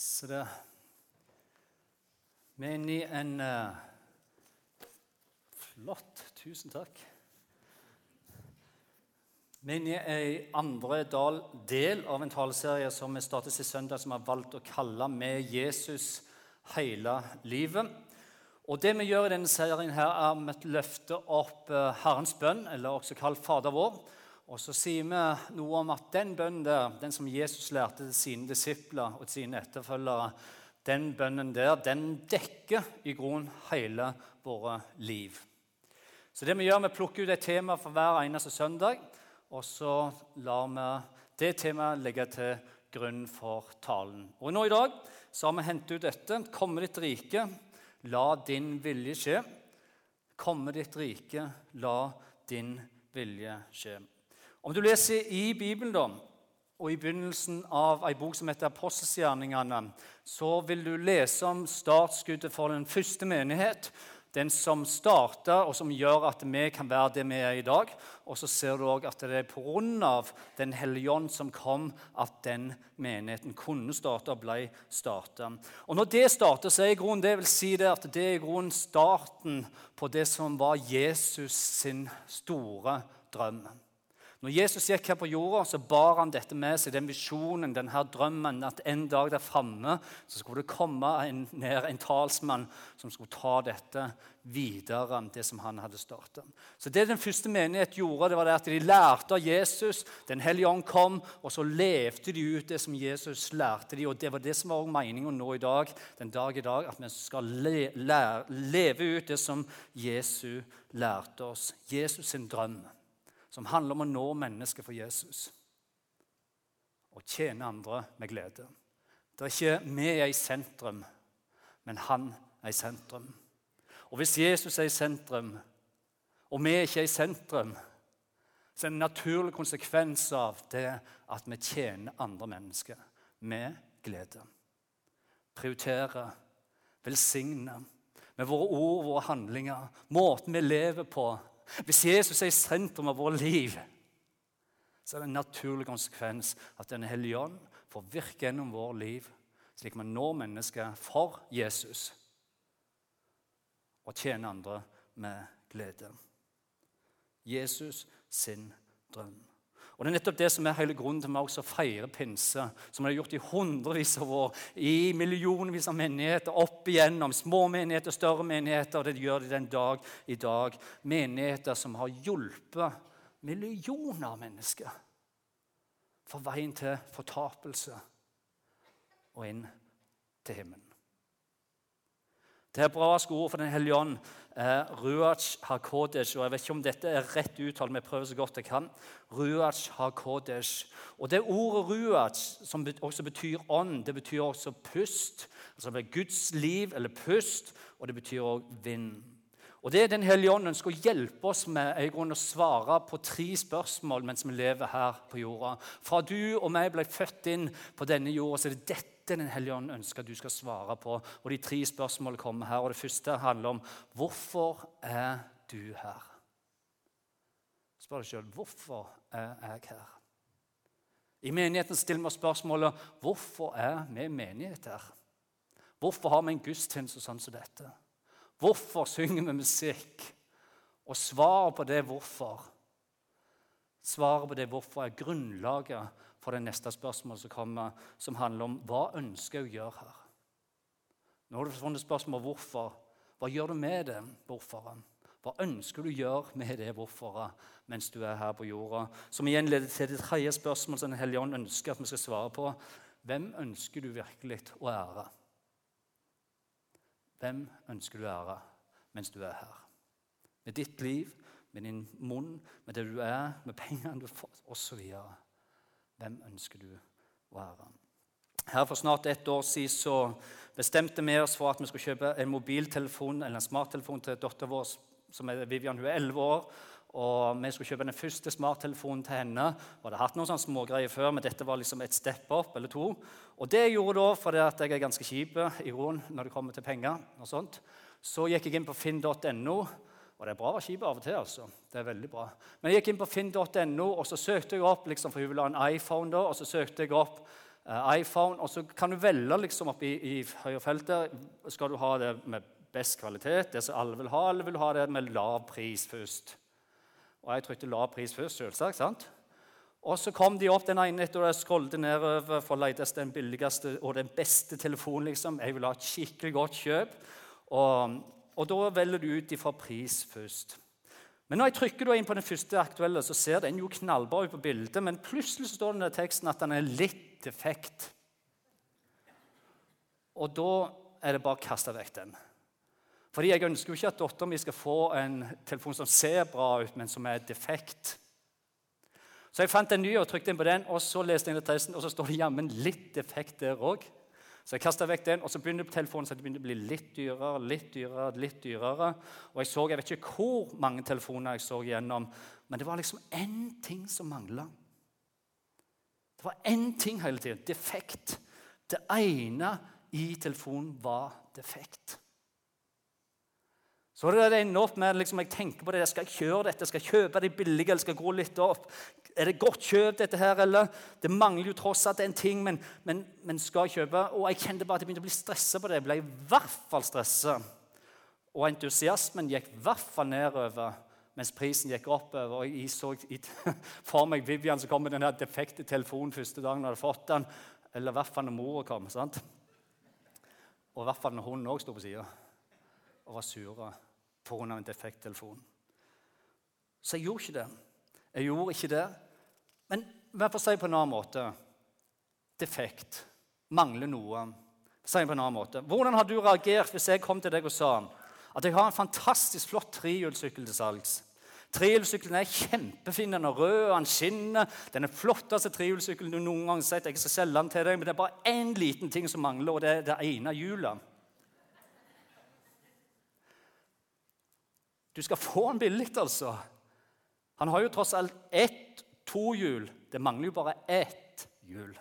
Så det Vi er inne i en uh, Flott. Tusen takk. Vi er inne i en andre dal, del av en taleserie som vi startet sist søndag, som vi har valgt å kalle 'Med Jesus hele livet'. Og det vi gjør i denne serien, her er at vi løfter opp eh, Herrens bønn, eller også kalt Fader vår. Og så sier vi noe om at den bønnen der, den som Jesus lærte til sine disipler og til sine etterfølgere, den bønnen der, den dekker i grunnen hele våre liv. Så det vi gjør, vi plukker ut et tema for hver eneste søndag, og så lar vi det temaet ligge til grunn for talen. Og nå i dag så har vi hentet ut dette. Komme ditt rike, la din vilje skje. Komme ditt rike, la din vilje skje. Om du leser i Bibelen, da, og i begynnelsen av ei bok som heter Apostelsgjerningene, så vil du lese om startskuddet for den første menighet. Den som starta, og som gjør at vi kan være det vi er i dag. Og så ser du òg at det er pga. Den hellige ånd som kom, at den menigheten kunne starte og ble starta. Og når det starter, så er grunnen det vil si det at det er grunnen starten på det som var Jesus sin store drøm. Når Jesus gikk her på jorda, så bar han dette med seg, den visjonen, denne drømmen, at en dag der framme skulle det komme en, ned en talsmann som skulle ta dette videre, det som han hadde startet. Så det den første menighet gjorde, det var det at de lærte av Jesus. Den hellige ånd kom, og så levde de ut det som Jesus lærte dem. Og det var det som var meningen nå i dag, den dag i dag, at vi skal le, lære, leve ut det som Jesus lærte oss. Jesus sin drøm som handler om å nå mennesker for Jesus og tjene andre med glede. Det er ikke vi er i sentrum, men han er i sentrum. Og hvis Jesus er i sentrum, og vi ikke er i sentrum, så er det en naturlig konsekvens av det at vi tjener andre mennesker med glede. Prioritere, velsigne med våre ord våre handlinger, måten vi lever på, hvis Jesus er i sentrum av vårt liv, så er det en naturlig konsekvens at Den hellige ånd får virke gjennom vårt liv, slik vi når mennesker for Jesus og tjener andre med glede. Jesus sin drøm. Og Det er nettopp det som er hele grunnen til at vi feirer pinse, som vi har gjort i hundrevis av år, i millionvis av menigheter opp igjennom. Små menigheter, større menigheter, og det gjør de den dag i dag. Menigheter som har hjulpet millioner av mennesker for veien til fortapelse og inn til himmelen. Det hebraiske ordet for Den hellige ånd er ruach hakodesh. og Jeg vet ikke om dette er rett uttalt, men jeg prøver så godt jeg kan. Ruach hakodesh. Og Det ordet ruach, som også betyr ånd, det betyr også pust. Altså det er Guds liv eller pust, og det betyr også vind. Og Det Den hellige ånd ønsker å hjelpe oss med er i grunn å svare på tre spørsmål mens vi lever her på jorda. Fra du og meg ble født inn på denne jorda, så er det dette Den hellige ånd ønsker at du skal svare på. Og De tre spørsmålene kommer her. og Det første handler om hvorfor er du her? Spør deg sjøl hvorfor er jeg her? I menigheten stiller vi spørsmålet hvorfor er vi menighet her? Hvorfor har vi en gudstjeneste sånn som dette? Hvorfor synger vi musikk? Og svaret på det hvorfor Svaret på det hvorfor er grunnlaget for det neste spørsmålet som kommer, som handler om hva ønsker jeg å gjøre her. Nå har du funnet spørsmål hvorfor. Hva gjør du med det hvorforet? Hva ønsker du å gjøre med det hvorforet mens du er her på jorda? Som igjen leder til det tredje spørsmålet som Den hellige ånd ønsker at vi skal svare på. Hvem ønsker du virkelig å ære? Hvem ønsker du å ære mens du er her? Med ditt liv, med din munn, med det du er, med pengene du får, osv. Hvem ønsker du å være? Her For snart ett år siden så bestemte vi oss for at vi skulle kjøpe en mobiltelefon eller en smarttelefon til datteren vår. som er Vivian, hun er 11 år. Og Vi skulle kjøpe den første smarttelefonen til henne. Og hadde hatt noen smågreier før, men dette var liksom et step up eller to. Og det jeg gjorde da, fordi jeg er ganske kjip i roen når det kommer til penger, og sånt, så gikk jeg inn på finn.no. Og det er bra å være skipet av og til. altså. Det er veldig bra. Men jeg gikk inn på finn.no, og så søkte jeg opp liksom, for hun ville ha en iPhone. da, og så søkte jeg opp uh, iPhone, og så kan du velge liksom oppe i, i høyrefeltet Skal du ha det med best kvalitet, det som alle vil ha, eller vil du ha det med lav pris først? Og jeg trykte lav pris først, selvsagt. sant? Og så kom de opp den ene etter og jeg scrollet nedover for å lete etter den billigste og den beste telefonen. liksom. Jeg ville ha et skikkelig godt kjøp. Og, og da velger du ut ifra pris først. Men når jeg trykker inn på den første aktuelle, så ser den jo knallbra ut på bildet, men plutselig står det i teksten at den er litt defekt. Og da er det bare å kaste vekk den. Fordi jeg ønsker jo ikke at dattera mi skal få en telefon som ser bra ut, men som er defekt. Så jeg fant en ny og trykte inn på den, og så leste jeg den teksten, og så står det jammen litt defekt der òg. Så jeg kasta vekk den, og så begynner telefonen så det begynte å bli litt dyrere. litt dyrere, litt dyrere. Og jeg så, jeg vet ikke hvor mange telefoner jeg så gjennom, men det var liksom én ting som mangla. Det var én ting hele tiden. Defekt. Det ene i telefonen var defekt. Så det ender opp med liksom, jeg tenker på det, skal jeg kjøre dette, skal jeg kjøpe det billige, eller skal jeg gå litt opp? Er det godt kjøp, dette her, eller? Det mangler jo tross alt en ting, men, men, men, skal jeg kjøpe? Og jeg kjente bare at jeg begynte å bli stressa på det. Jeg ble i hvert fall stressa. Og entusiasmen gikk i hvert fall nedover, mens prisen gikk oppover. Og jeg så for meg Vivian som kom med den defekte telefonen første dagen hun hadde fått den. Eller i hvert fall når mora kom. sant? Og i hvert fall når hun òg sto på sida og var sure pga. en defekt telefon. Så jeg gjorde ikke det. Jeg gjorde ikke det. Men hva får si på en annen måte defekt. Mangler noe. Si på en annen måte. Hvordan har du reagert hvis jeg kom til deg og sa at jeg har en fantastisk flott trehjulssykkel til salgs? Trehjulssykkelen er kjempefin. Den er rød, den skinner. Den er flotteste trehjulssykkelen du noen gang har sett. Jeg skal selge den til deg, men det er bare én liten ting som mangler, og det er det ene hjulet. Du skal få den billig, altså. Han har jo tross alt ett to hjul. Det mangler jo bare ett hjul.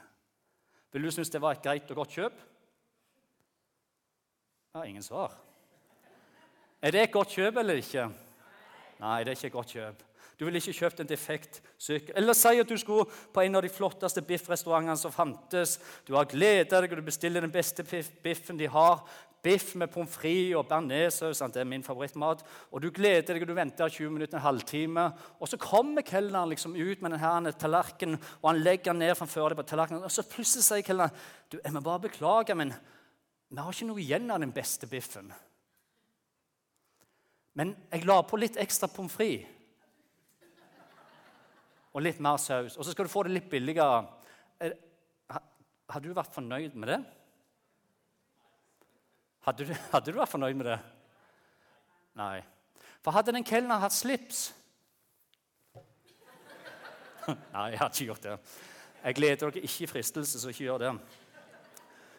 Vil du synes det var et greit og godt kjøp? Ja, ingen svar. Er det et godt kjøp eller ikke? Nei, det er ikke et godt kjøp. Du ville ikke kjøpt en defekt sykkel. Eller si at du skulle på en av de flotteste biffrestaurantene som fantes. Du har gleda deg, og du bestiller den beste biffen de har biff med pommes frites og bearnéssaus. Det er min favorittmat. Og Du gleder deg, og du venter 20 minutter, en halvtime. Og så kommer kelneren liksom ut med denne tallerkenen, og han legger den ned framfor deg på tallerkenen. Og så plutselig sier kelneren du, jeg må bare beklage, men vi har ikke noe igjen av den beste biffen. Men jeg la på litt ekstra pommes frites. Og litt mer saus. Og så skal du få det litt billigere. Har du vært fornøyd med det? Hadde du, hadde du vært fornøyd med det? Nei. For hadde den kelneren hatt slips Nei, jeg hadde ikke gjort det. Jeg gleder dere ikke i fristelse, så ikke gjør det.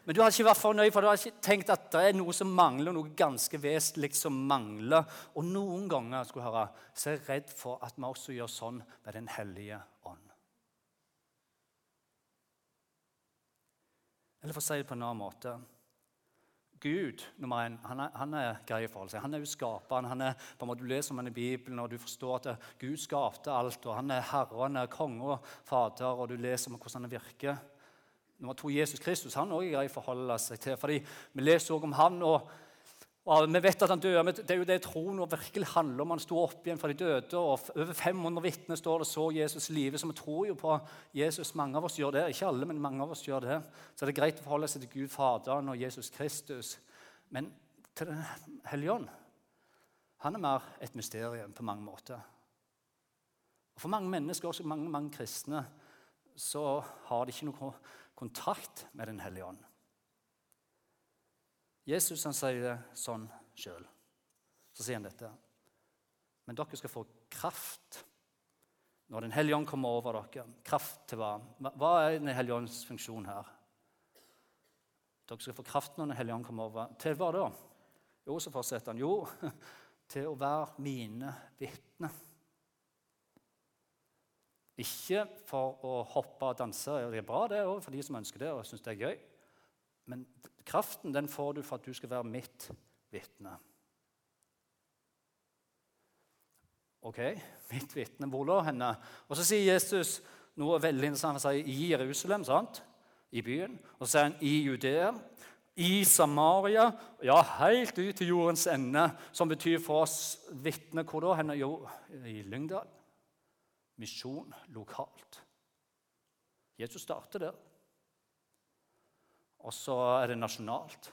Men du hadde ikke vært fornøyd, for du hadde ikke tenkt at det er noe som mangler, noe ganske vesentlig som mangler. Og noen ganger skulle høre, så er jeg redd for at vi også gjør sånn med Den hellige ånd. Eller for å si det på en annen måte Gud nummer en, han er, han er grei i forhold til. Han er jo skaperen. Han er, på en måte, du leser om han i Bibelen, og du forstår at Gud skapte alt. og Han er herre, han er konge og fader, og du leser om hvordan han virker. Nummer to, Jesus Kristus han også er grei å forholde seg til. fordi Vi leser også om han, og og Vi vet at han døde, men det er jo det troen virkelig handler om. Han sto opp igjen fra de døde, og over 500 vitner står det så Jesus live. Så vi tror jo på Jesus. Mange av oss gjør det. Ikke alle, men mange av oss gjør det. Så det er greit å forholde seg til Gud Faderen og Jesus Kristus. Men til Den hellige ånd han er mer et mysterium på mange måter. Og For mange mennesker, også mange, mange kristne, så har de ikke noe kontakt med Den hellige ånd. Jesus han sier det sånn sjøl. Så sier han dette. Men dere skal få kraft når Den hellige ånd kommer over dere. Kraft til hva? Hva er Den hellige ånds funksjon her? Dere skal få kraft når Den hellige ånd kommer over. Til hva da? Jo, så fortsetter han. Jo, til å være mine vitner. Ikke for å hoppe og danse. Det er bra det òg for de som ønsker det og syns det er gøy. Men kraften den får du for at du skal være mitt vitne. Ok, mitt vitne. Hvor lå henne? Og så sier Jesus noe veldig interessant. Han sier i Jerusalem. sant? i byen. Og så sier han i Judea, i Samaria, ja, helt ut til jordens ende, som betyr for oss vitne hvor da? Henne, jo, i Lyngdal. Misjon lokalt. Jesus starter der. Og så er det nasjonalt.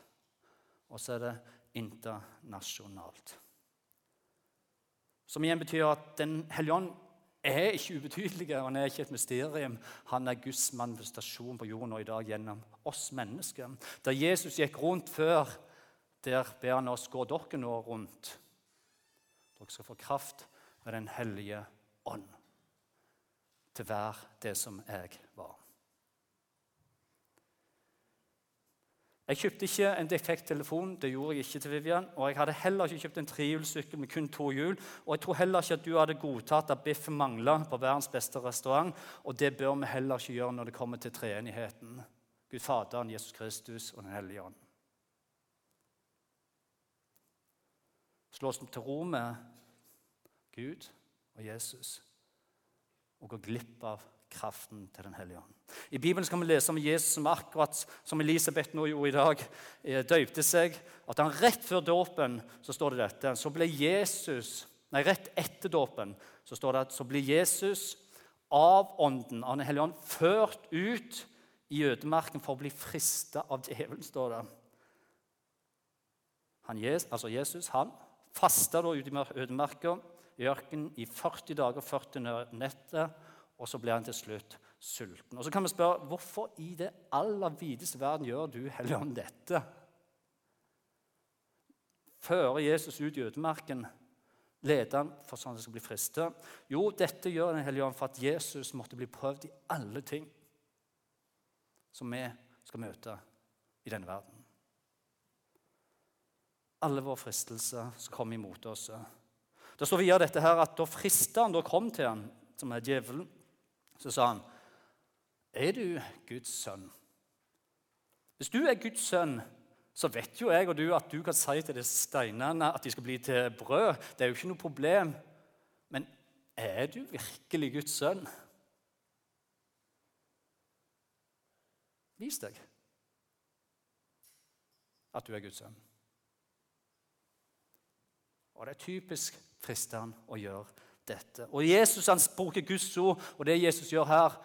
Og så er det internasjonalt. Som igjen betyr at Den hellige ånd er ikke ubetydelig, og han er ikke et mysterium. Han er Guds manifestasjon på jorden og i dag gjennom oss mennesker. Da Jesus gikk rundt før, der ber han oss gå dere nå rundt. Dere skal få kraft ved Den hellige ånd til hver det som jeg var. Jeg kjøpte ikke en defekt telefon, det gjorde jeg ikke til Vivian. Og jeg hadde heller ikke kjøpt en trehjulssykkel med kun to hjul. Og jeg tror heller ikke at du hadde godtatt at biffen mangla på verdens beste restaurant. Og det bør vi heller ikke gjøre når det kommer til treenigheten. Gud Faderen, Jesus Kristus og Den hellige ånd. Slå oss til ro med Gud og Jesus og gå glipp av kraften til Den hellige ånd. I Bibelen skal vi lese om Jesus som akkurat som Elisabeth nå gjorde i dag, eh, døypte seg. At han rett før dåpen så står det dette. Så ble Jesus, nei, Rett etter dåpen så står det at så blir Jesus av Ånden, av Den hellige ånd, ført ut i ødemarken for å bli frista av djevelen, står det. Han, altså Jesus han fasta ute i ødemarka i ørkenen i 40 dager og 40 netter og så blir han til slutt sulten. Og Så kan vi spørre hvorfor i det aller videste verden gjør du Helligånd dette? Fører Jesus ut i ødemarken, leder han for sånn at det skal bli fristet? Jo, dette gjør Den hellige ånd for at Jesus måtte bli prøvd i alle ting som vi skal møte i denne verden. Alle våre fristelser som kommer imot oss. Det står videre dette her at Da fristeren da kom til han, som er djevelen, så sa han, 'Er du Guds sønn?' Hvis du er Guds sønn, så vet jo jeg og du at du kan si til disse steinene at de skal bli til brød. Det er jo ikke noe problem. Men er du virkelig Guds sønn? Vis deg at du er Guds sønn. Og det er typisk fristende å gjøre dette. Og Jesus han bruker Guds ord, og det Jesus gjør her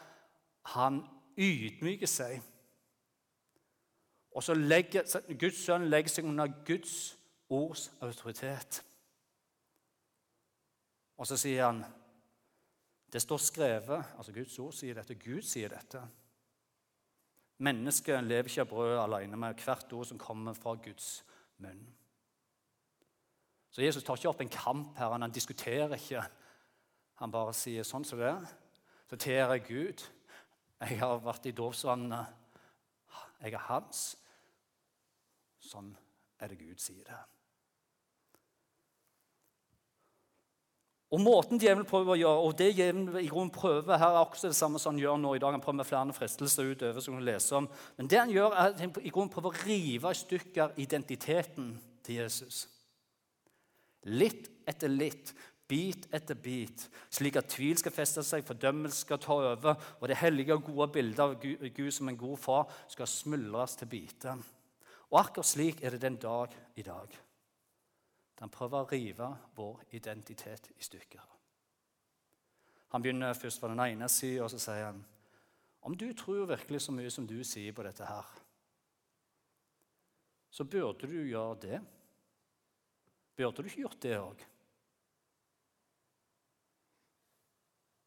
Han ydmyker seg. Og så legger Guds sønn legger seg under Guds ords autoritet. Og så sier han Det står skrevet altså Guds ord sier dette. Gud sier dette. Mennesket lever ikke av brød alene, men hvert ord som kommer fra Guds munn. Så Jesus tar ikke opp en kamp her. Han diskuterer ikke han bare sier sånn som det er. Så tilgir jeg Gud. Jeg har vært i dåpsvannet. Jeg er hans. Sånn er det Gud sier det. Og Måten djevelen prøver å gjøre, og det djevelen i grunnen prøver her, er også det samme som han gjør nå i dag. Han prøver med flere fristelser utover som han leser om. Men det han gjør, er at han i grunnen prøver å rive i stykker identiteten til Jesus. Litt etter litt bit etter bit, slik at tvil skal feste seg, fordømmelse skal ta over, og det hellige og gode bildet av Gud som en god far skal smuldres til biter. Og akkurat slik er det den dag i dag. Han prøver å rive vår identitet i stykker. Han begynner først på den ene sida, og så sier han om du tror virkelig så mye som du sier på dette her, så burde du gjøre det. Burde du ikke gjort det òg?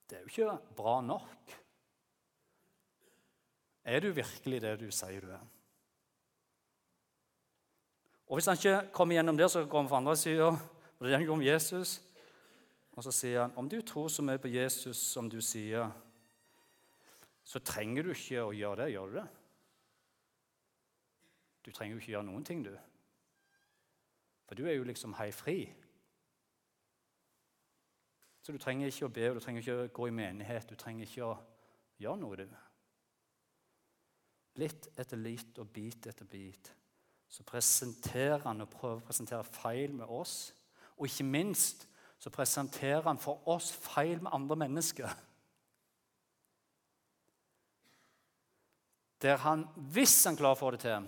Det er jo ikke bra nok. Er du virkelig det du sier du er? Og Hvis han ikke kommer gjennom det, så går han på andre sida. Det handler om Jesus. Og så sier han om du tror så mye på Jesus som du sier, så trenger du ikke å gjøre det. Gjør du det? Du trenger jo ikke gjøre noen ting, du. For du er jo liksom hei fri. Så du trenger ikke å be, du trenger ikke å gå i menighet, du trenger ikke å gjøre noe. du. Litt etter litt og bit etter bit så presenterer han og prøver å presentere feil med oss. Og ikke minst så presenterer han for oss feil med andre mennesker. der han, hvis han klarer å få det til,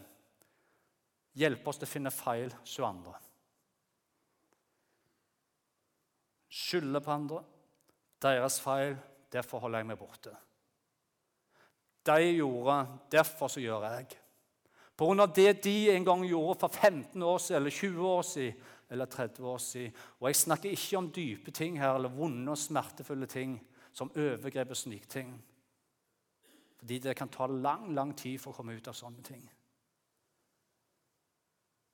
hjelper oss til å finne feil hos andre. Skylder på andre, deres feil, derfor holder jeg meg borte. De gjorde, derfor så gjør jeg. På grunn av det de en gang gjorde for 15 år siden, eller 20 år siden, eller 30 år siden. Og jeg snakker ikke om dype ting her, eller vonde og smertefulle ting, som overgrep og snikting. Fordi det kan ta lang, lang tid for å komme ut av sånne ting.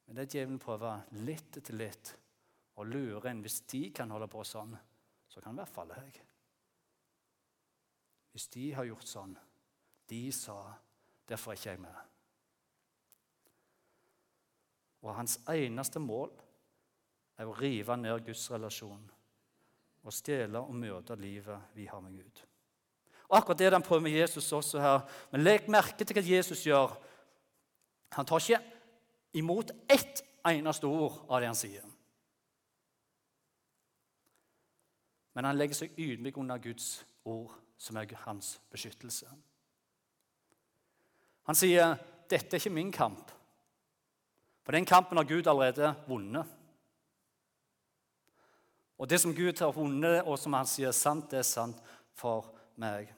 Men det djevelen prøver litt etter litt å lure en. Hvis de kan holde på sånn, så kan i hvert fall jeg. Hvis de har gjort sånn De sa derfor er ikke jeg med. Og hans eneste mål er å rive ned Guds relasjon og stjele og møte livet vi har med Gud. Og Akkurat det han prøver med Jesus også her. Men legg merke til hva Jesus gjør. Han tar ikke imot ett eneste ord av det han sier. Men han legger seg ydmyk under Guds ord, som er hans beskyttelse. Han sier, 'Dette er ikke min kamp', for den kampen har Gud allerede vunnet. Og det som Gud har vunnet, og som han sier er sant, det er sant for meg.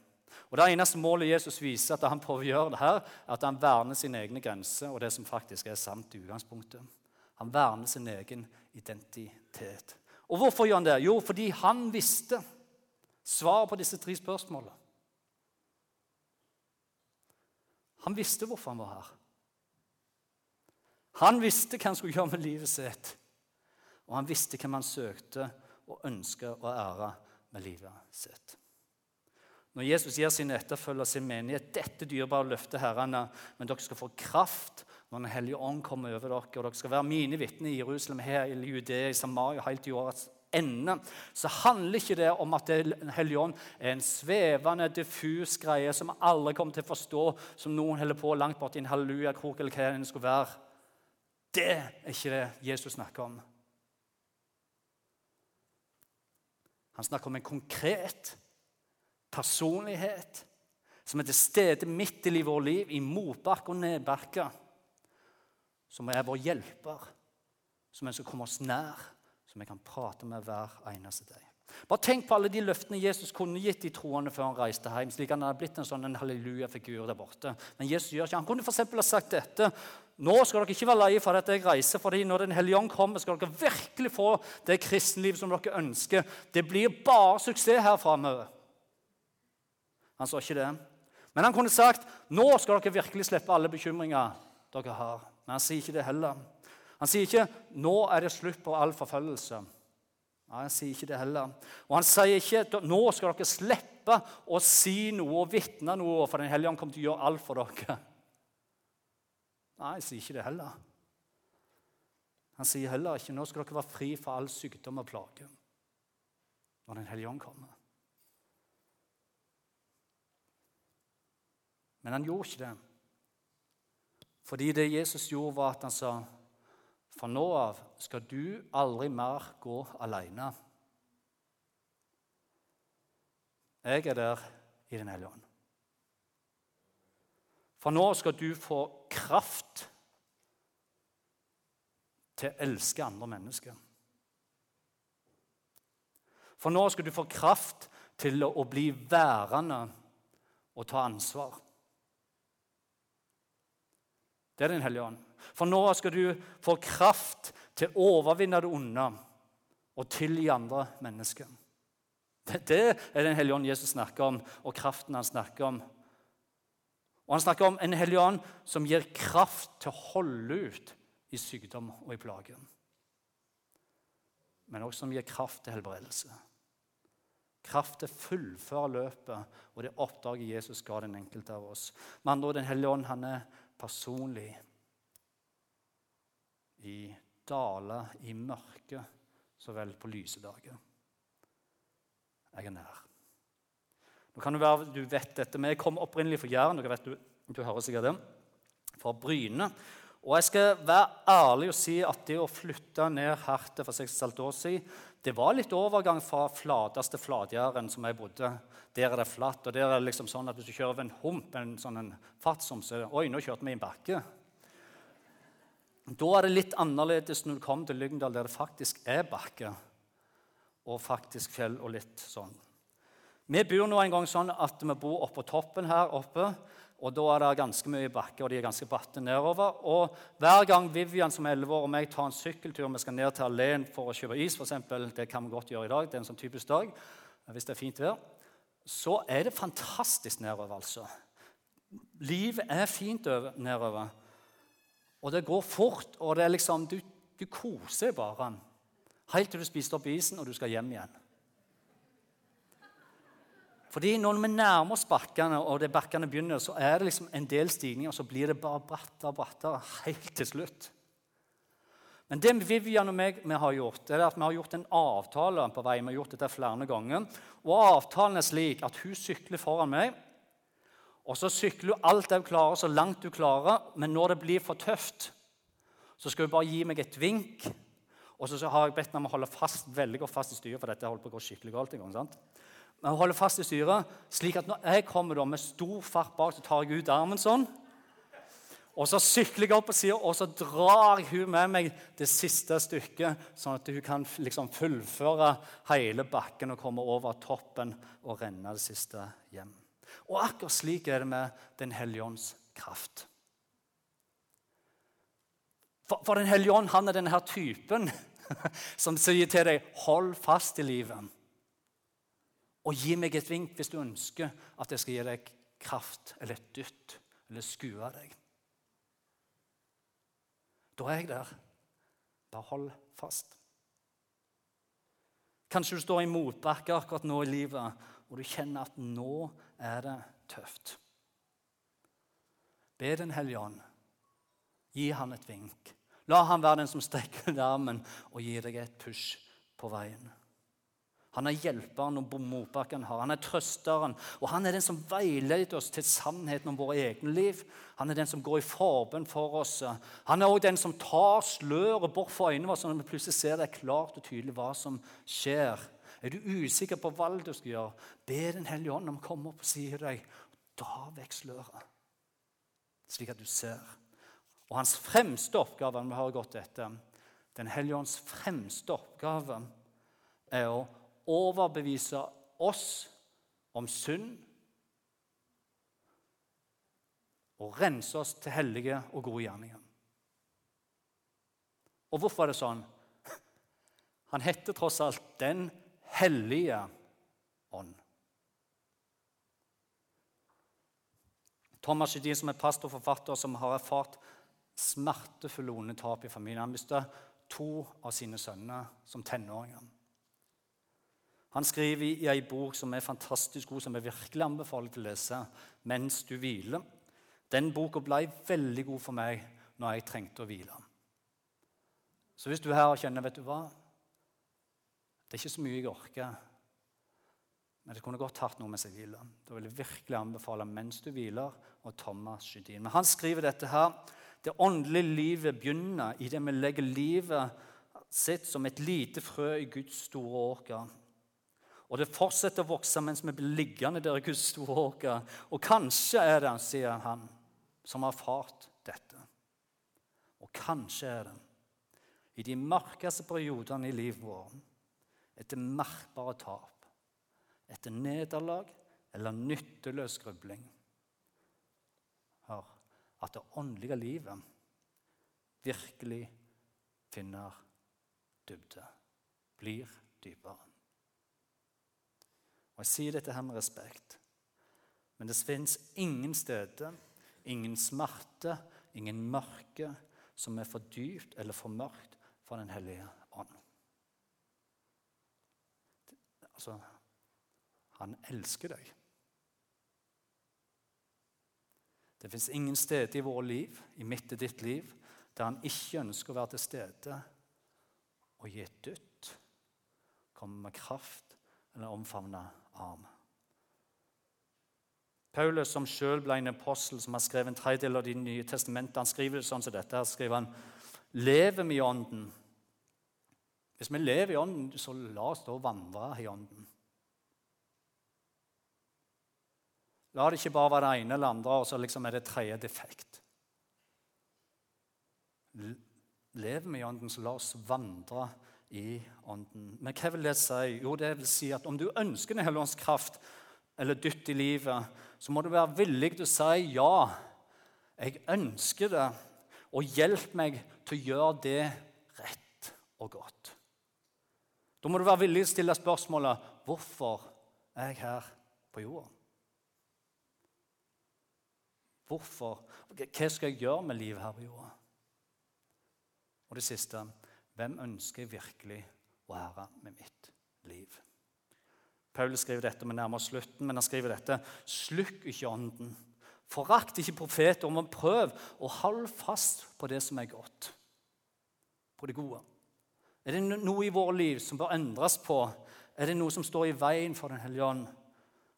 Og Det eneste målet Jesus viser at han prøver å gjøre det her, er at han verner sine egne grenser og det som faktisk er sant i utgangspunktet. Han verner sin egen identitet. Og hvorfor gjør han det? Jo, fordi han visste svaret på disse tre spørsmålene. Han visste hvorfor han var her. Han visste hva han skulle gjøre med livet sitt. Og han visste hvem han søkte og ønska å ære med livet sitt. Når Jesus gir sine etterfølgere sin menighet dette dyrebare løftet herrene, men dere skal få kraft når Den hellige ånd kommer over dere, og dere skal være mine vitner i Jerusalem, her i Judea, i Samaria, helt til årets ende, så handler ikke det om at Den hellige ånd er en svevende, diffus greie som alle kommer til å forstå, som noen holder på langt borti en hallelujakrok eller hva det skulle være. Det er ikke det Jesus snakker om. Han snakker om en konkret personlighet som er til stede midt i vårt liv, i motbakke og nedbakke. Som er vår hjelper, som skal komme oss nær, som vi kan prate med hver eneste dag. Bare tenk på alle de løftene Jesus kunne gitt de troende før han reiste hjem. slik han hadde blitt en sånn halleluja-figur der borte. Men Jesus gjør ikke. Han kunne for ha sagt dette. Nå skal dere ikke være leie for at jeg reiser, fordi når Den hellige ånd kommer, skal dere virkelig få det kristenlivet som dere ønsker. Det blir bare suksess her framover. Han sa ikke det. Men han kunne sagt nå skal dere virkelig slippe alle bekymringer dere har. Men han sier ikke det heller. Han sier ikke nå er det slutt på all forfølgelse. Nei, Han sier ikke det heller. Og han sier ikke nå skal dere slippe å si noe og vitne noe, for Den hellige ånd kommer til å gjøre alt for dere. Nei, han sier ikke det heller. Han sier heller ikke nå skal dere være fri for all sykdom og plage når Den hellige ånd kommer. Men han gjorde ikke det. Fordi det Jesus gjorde, var at han sa fra nå av skal du aldri mer gå alene. Jeg er der i Den hellige ånd. For nå skal du få kraft til å elske andre mennesker. For nå skal du få kraft til å bli værende og ta ansvar. Det er Den hellige ånd. For nå skal du få kraft til å overvinne det onde og tilgi andre mennesker. Det er Den hellige ånd Jesus snakker om, og kraften han snakker om. Og Han snakker om en hellig ånd som gir kraft til å holde ut i sykdom og i plage. Men også som gir kraft til helbredelse. Kraft til å fullføre løpet og det oppdraget Jesus ga den enkelte av oss. Med andre ord, Den hellige ånd han er personlig i daler i mørket så vel på lyse dager. Jeg er nær. Nå kan det være du vet dette, men jeg kom opprinnelig fra Jæren. dere vet du, du hører sikkert det, fra Bryne. Og jeg skal være ærlig og si at det å flytte ned her til for 6 år siden, det var litt overgang fra flateste flatjæren som jeg bodde. Der er det flatt, og der er det liksom sånn at hvis du kjører over en hump, en sånn en fatsom, så Oi, nå kjørte vi i en bakke. Da er det litt annerledes når du kommer til Lyngdal, der det faktisk er bakke. Og faktisk fjell og litt sånn. Vi bor nå en gang sånn at vi bor oppå toppen her oppe. Og da er det ganske mye bakke, og de er ganske bratte nedover. Og hver gang Vivian som er 11 år og meg tar en sykkeltur vi skal ned til alleen for å kjøpe is, for eksempel, det kan vi godt gjøre i dag, det er en sånn typisk dag, hvis det er fint vær, så er det fantastisk nedover, altså. Livet er fint nedover. Og det går fort, og det er liksom, du, du koser bare. Helt til du spiser opp isen, og du skal hjem igjen. Fordi når vi nærmer oss bakkene, og det bakkene begynner, så er det liksom en del stigninger, og så blir det bare brattere og brattere helt til slutt. Men det Vivian og meg vi har gjort, er at vi har gjort en avtale på vei. Vi har gjort dette flere ganger. Og Avtalen er slik at hun sykler foran meg. Og så sykler hun alt det hun klarer, så langt hun klarer. Men når det blir for tøft, så skal hun bare gi meg et vink. Og så har jeg bedt henne om å holde fast, veldig godt fast i styret, for dette holdt på å gå skikkelig galt en gang. sant? Men hun holder fast i styret, slik at når jeg kommer da, med stor fart bak, så tar jeg ut armen sånn. Og så sykler jeg opp på sida, og så drar hun med meg det siste stykket, sånn at hun kan liksom fullføre hele bakken og komme over toppen og renne det siste hjem. Og akkurat slik er det med Den hellige ånds kraft. For, for Den hellige ånd han er denne typen som sier til deg 'hold fast i livet'. Og gi meg et vink hvis du ønsker at jeg skal gi deg kraft eller et dytt eller skue deg. Da er jeg der. Bare hold fast. Kanskje du står i motbakke akkurat nå i livet, og du kjenner at nå er det tøft. Be Den hellige ånd. Gi han et vink. La han være den som strekker ut armen og gir deg et push på veien. Han er hjelperen og motbakken har. Han er trøsteren. Og han er den som veileder oss til sannheten om våre egne liv. Han er den som går i forbønn for oss. Han er også den som tar sløret bort fra øynene våre, sånn at vi plutselig ser det klart og tydelig hva som skjer. Er du usikker på valget du skal gjøre, be Den hellige ånd om å komme opp og si til deg dra vekk sløret, slik at du ser. Og hans fremste oppgave vi har gått etter, Den hellige ånds fremste oppgave er å overbevise oss om synd og rense oss til hellige og gode gjerninger. Og hvorfor er det sånn? Han heter tross alt Den hellige ånd. Thomas Jedin, som er pastor og forfatter, som har erfart smertefulle onde tap i familien. Han mistet to av sine sønner som tenåringer. Han skriver i ei bok som er fantastisk god, som jeg virkelig anbefaler til å lese, 'Mens du hviler'. Den boka ble veldig god for meg når jeg trengte å hvile. Så hvis du her kjenner vet du hva, det er ikke så mye jeg orker, men det kunne godt hatt noe mens jeg hviler, da vil jeg virkelig anbefale 'Mens du hviler' og Thomas Sjødin. Men han skriver dette her. Det åndelige livet begynner i det vi legger livet sitt som et lite frø i Guds store åker. Og det fortsetter å vokse mens vi blir liggende der i Guds og. Og kanskje er det, sier han, som har erfart dette. Og kanskje er det i de mørkeste periodene i livet vårt, etter merkbare tap, etter nederlag eller nytteløs grubling, at det åndelige livet virkelig finner dybde, blir dypere. Og Jeg sier dette her med respekt. Men det fins ingen steder, ingen smerte, ingen mørke som er for dypt eller for mørkt for Den hellige ånd. Altså Han elsker deg. Det fins ingen steder i vårt liv, i mitt og ditt liv, der han ikke ønsker å være til stede og gi et dytt, komme med kraft eller omfavna arm. Paulus, som selv ble en apostel som har skrevet en tredjedel av De nye testamentene, han skriver sånn som dette. Her skriver han lever vi i Ånden, Hvis vi lever i Ånden, så la oss da vandre i Ånden. La det ikke bare være det ene eller andre, og så liksom er det tredje defekt. Lever vi i Ånden, så la oss vandre i Ånden. Men hva vil det si? Jo, det vil si at om du ønsker Den hellige ånds kraft eller dytt i livet, så må du være villig til å si ja. Jeg ønsker det, og hjelp meg til å gjøre det rett og godt. Da må du være villig til å stille spørsmålet hvorfor er jeg her på jorda? Hvorfor? Hva skal jeg gjøre med livet her på jorda? Og det siste hvem ønsker jeg virkelig å være med mitt liv? Paul skriver dette, vi nærmer oss slutten, men han skriver dette. Slukk ikke ånden. Forakt ikke profeter, prøv å holde fast på det som er godt. På det gode. Er det noe i vårt liv som bør endres på? Er det noe som står i veien for Den hellige ånd?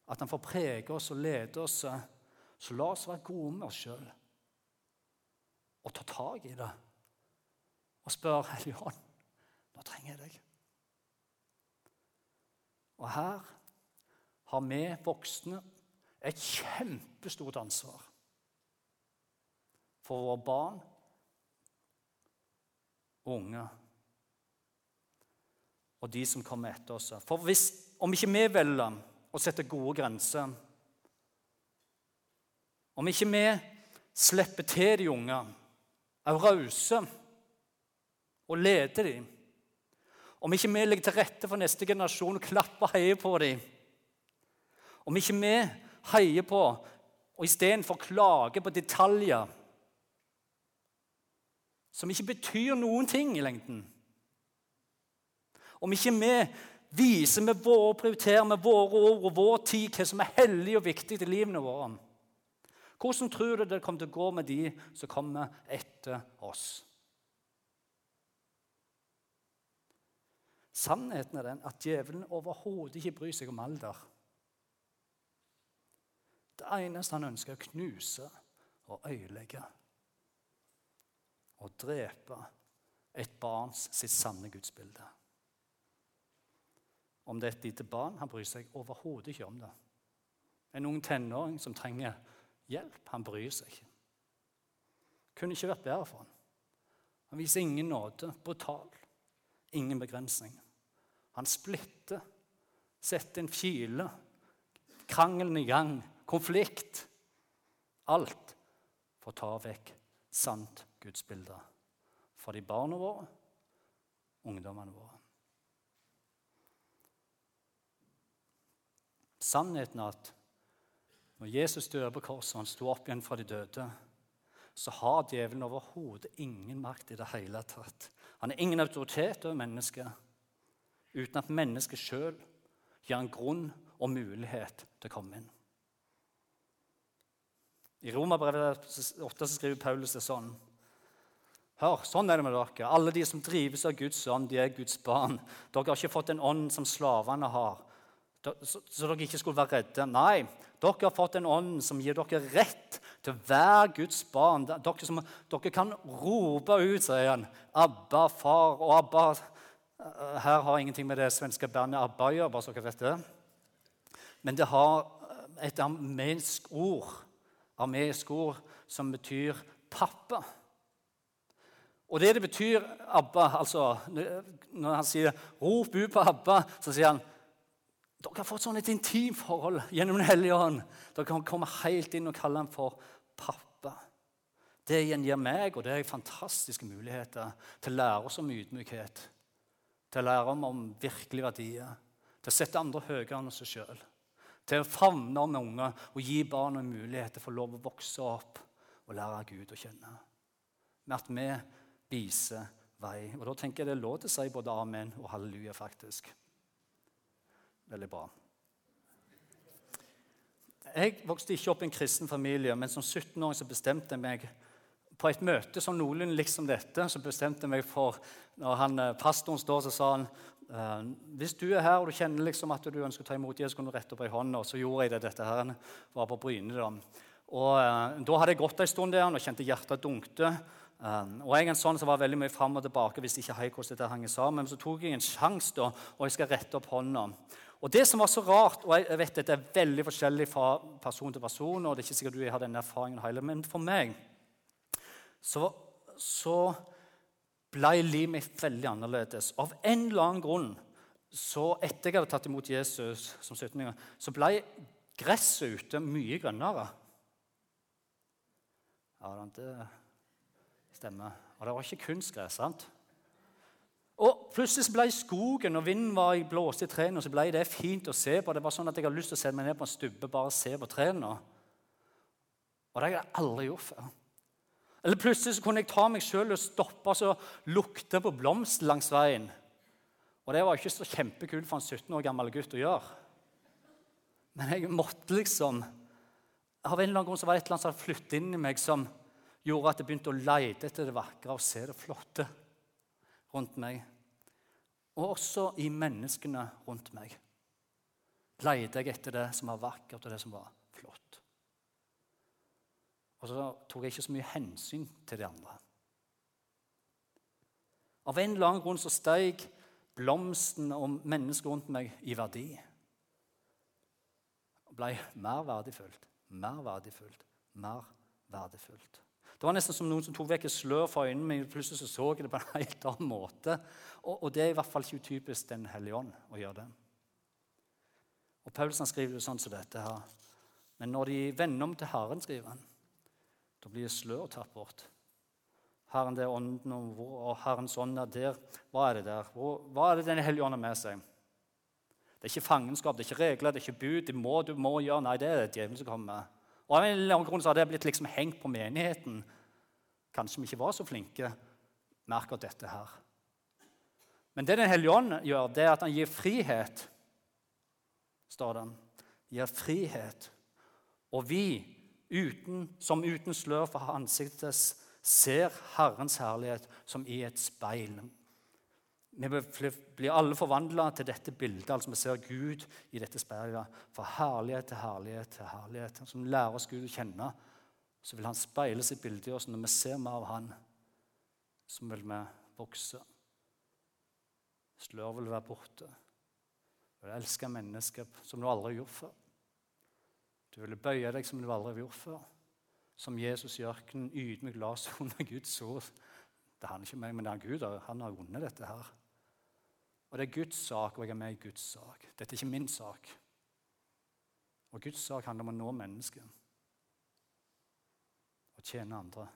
At han får prege oss og lede oss? Så la oss være gode med oss sjøl og ta tak i det. Og spør Hellige Ånd, nå trenger jeg deg. Og her har vi voksne et kjempestort ansvar for våre barn og unge og de som kommer etter oss. For hvis, om ikke vi velger å sette gode grenser om ikke vi slipper til de unge, er rause og leder dem Om ikke vi legger til rette for neste generasjon og klapper og heier på dem. Om ikke vi heier på og istedenfor klager på detaljer som ikke betyr noen ting i lengden. Om ikke vi viser med våre prioriterer med våre ord og vår tid hva som er hellig og viktig i livene våre. Hvordan tror du det kommer til å gå med de som kommer etter oss? Sannheten er den at djevelen overhodet ikke bryr seg om alder. Det eneste han ønsker, er å knuse og øyelegge. Og drepe et barns sitt sanne gudsbilde. Om det er et lite barn, han bryr seg overhodet ikke om det. En ung tenåring som trenger hjelp. Han bryr seg ikke. Kunne ikke vært bedre for han. Han viser ingen nåde. Brutal. Ingen begrensning. Han splitter, setter en kile, krangelen i gang, konflikt. Alt for å ta vekk sant gudsbilde for de barna våre, ungdommene våre. Sannheten er at når Jesus døde på korset og han sto opp igjen fra de døde, så har djevelen overhodet ingen makt i det hele tatt. Han har ingen autoritet over mennesket uten at mennesket sjøl gir en grunn og mulighet til å komme inn. I Romerbrevet 8 skriver Paulus det sånn. Hør, sånn er det med dere. Alle de som drives av Guds ånd, de er Guds barn. Dere har ikke fått en ånd som slavene har, så, dere ikke skulle være redde. Nei, dere har fått en ånd som gir dere rett til å være Guds barn. Dere, som, dere kan rope ut, sier han, 'Abba, far' og 'Abba'. Eh, her har ingenting med det svenske bandet ABBA å gjøre, bare så dere vet det. Men det har et armensk ord, armensk ord som betyr 'pappa'. Og det det betyr, Abba, altså Når han sier 'rop ut på Abba', så sier han dere har fått sånn et intimt forhold gjennom Den hellige ånd. Dere kan komme helt inn og kalle ham for pappa. Det gjengir meg og det er fantastiske muligheter til å lære oss om ydmykhet. Til å lære om, om virkelige verdier. Til å sette andre høyere enn seg sjøl. Til å favne om unge og gi barna mulighet til å få lov å vokse opp og lære Gud å kjenne. Med at vi viser vei. Og Da tenker jeg det er lov til å si både amen og halleluja, faktisk. Veldig bra. Jeg vokste ikke opp i en kristen familie, men som 17-åring så bestemte jeg meg på et møte som noenlunde liksom dette, så bestemte jeg meg for Når han, eh, pastoren står, så sa han eh, hvis du er her og du kjenner liksom at du ønsker å ta imot Jesus, kan du rette opp ei hånd. Og så gjorde jeg det. Dette her var på Bryne. da. Og eh, Da hadde jeg gått en stund der og kjente hjertet dunkte. Og jeg er en sånn som var veldig mye fram og tilbake hvis ikke hei hvordan dette hang sammen. Men så tok jeg en sjanse, da, og jeg skal rette opp hånda. Og det som var så rart, og jeg vet dette er veldig forskjellig fra person til person, og det er ikke sikkert du har denne erfaringen heller, men for meg så, så ble livet mitt veldig annerledes. Av en eller annen grunn så etter jeg hadde tatt imot Jesus som 17-åring, så ble gresset ute mye grønnere. Ja, det stemmer. Og det var ikke kunstgress. sant? Og Plutselig ble skogen, og vinden var i blåste i trærne, og så ble det fint å se på. Det var sånn at Jeg hadde lyst til å sette meg ned på en stubbe bare se på trærne. Og det har jeg aldri gjort før. Eller plutselig så kunne jeg ta meg sjøl og stoppe og lukte på blomster langs veien. Og det var ikke så kjempekult for en 17 år gammel gutt å gjøre. Men jeg måtte liksom Av en eller annen grunn så var det et eller annet som hadde flyttet inn i meg, som gjorde at jeg begynte å lete etter det vakre og se det flotte rundt meg. Og også i menneskene rundt meg leter jeg etter det som var vakkert, og det som var. Og så tok jeg ikke så mye hensyn til de andre. Av en eller annen grunn så steg blomsten og mennesker rundt meg i verdi. Og ble mer verdifullt, mer verdifullt, mer verdifullt. Det var nesten som noen som tok vekk et slør fra øynene mine. Plutselig så, så jeg det på en helt annen måte. Og, og det er i hvert fall ikke utypisk Den hellige ånd å gjøre det. Og Paulsen skriver jo sånn som dette her. Men når de vender om til Herren, skriver han, da blir sløret tatt bort. Herren det er ånden, og Herrens ånd er der. Hva er det der? Hva er det Den hellige ånd har med seg? Det er ikke fangenskap, det er ikke regler, det er ikke bud. Det må, du må gjøre. Nei, det er det djevelen som kommer. Og Av en eller annen grunn så har det blitt liksom hengt på menigheten. Kanskje vi ikke var så flinke med akkurat dette her. Men det Den hellige ånd gjør, det er at han gir frihet. står det. Gir frihet. Og vi, uten, som uten slør for ansiktet, ser Herrens herlighet som i et speil. Vi blir alle forvandla til dette bildet. altså Vi ser Gud i dette speilet. Fra herlighet til herlighet til herlighet. Som lærer oss Gud å kjenne, så vil Han speile sitt bilde i oss. Når vi ser mer av Han, så vil vi vokse. Slør vil være borte. Du vil elske mennesker som du aldri har gjort før. Du vil bøye deg som du aldri har gjort før. Som Jesus i ørkenen ydmyk la under Guds ord. Det handler ikke om meg, men det er Gud. Han har vunnet dette her. Og det er Guds sak, og jeg er med i Guds sak. Dette er ikke min sak. Og Guds sak handler om å nå mennesket og tjene andre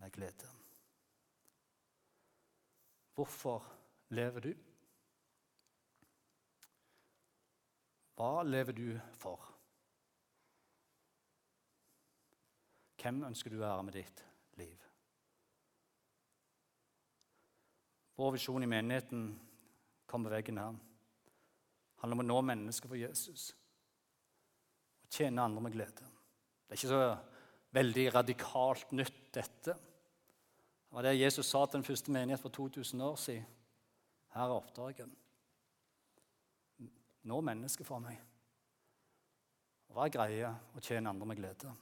med glede. Hvorfor lever du? Hva lever du for? Hvem ønsker du å være med ditt liv? Vår visjon i menigheten kommer veggen her. Det handler om å nå mennesker for Jesus og tjene andre med glede. Det er ikke så veldig radikalt nytt, dette. Det var det Jesus sa til den første menighet for 2000 år siden. Her er oppdraget. Nå mennesker for meg. Hva er greia å tjene andre med glede?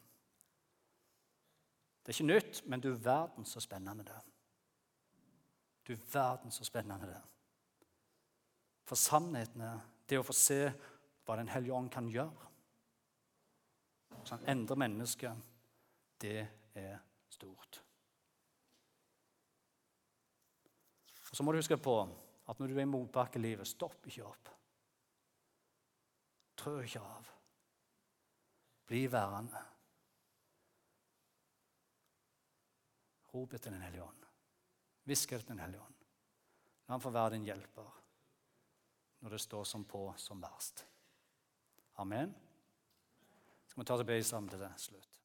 Det er ikke nytt, men du verden så spennende det Du verden så spennende det for sannheten er det å få se hva Den hellige ånd kan gjøre. Så han endrer mennesket. Det er stort. Og Så må du huske på at når du er i motbakkelivet, stopp ikke opp. Trø ikke av. Bli værende. Rop etter Den hellige ånd. Hvisk etter Den hellige ånd. La ham få være din hjelper når det står som på som verst. Amen. Skal vi ta til be sammen til det slutt?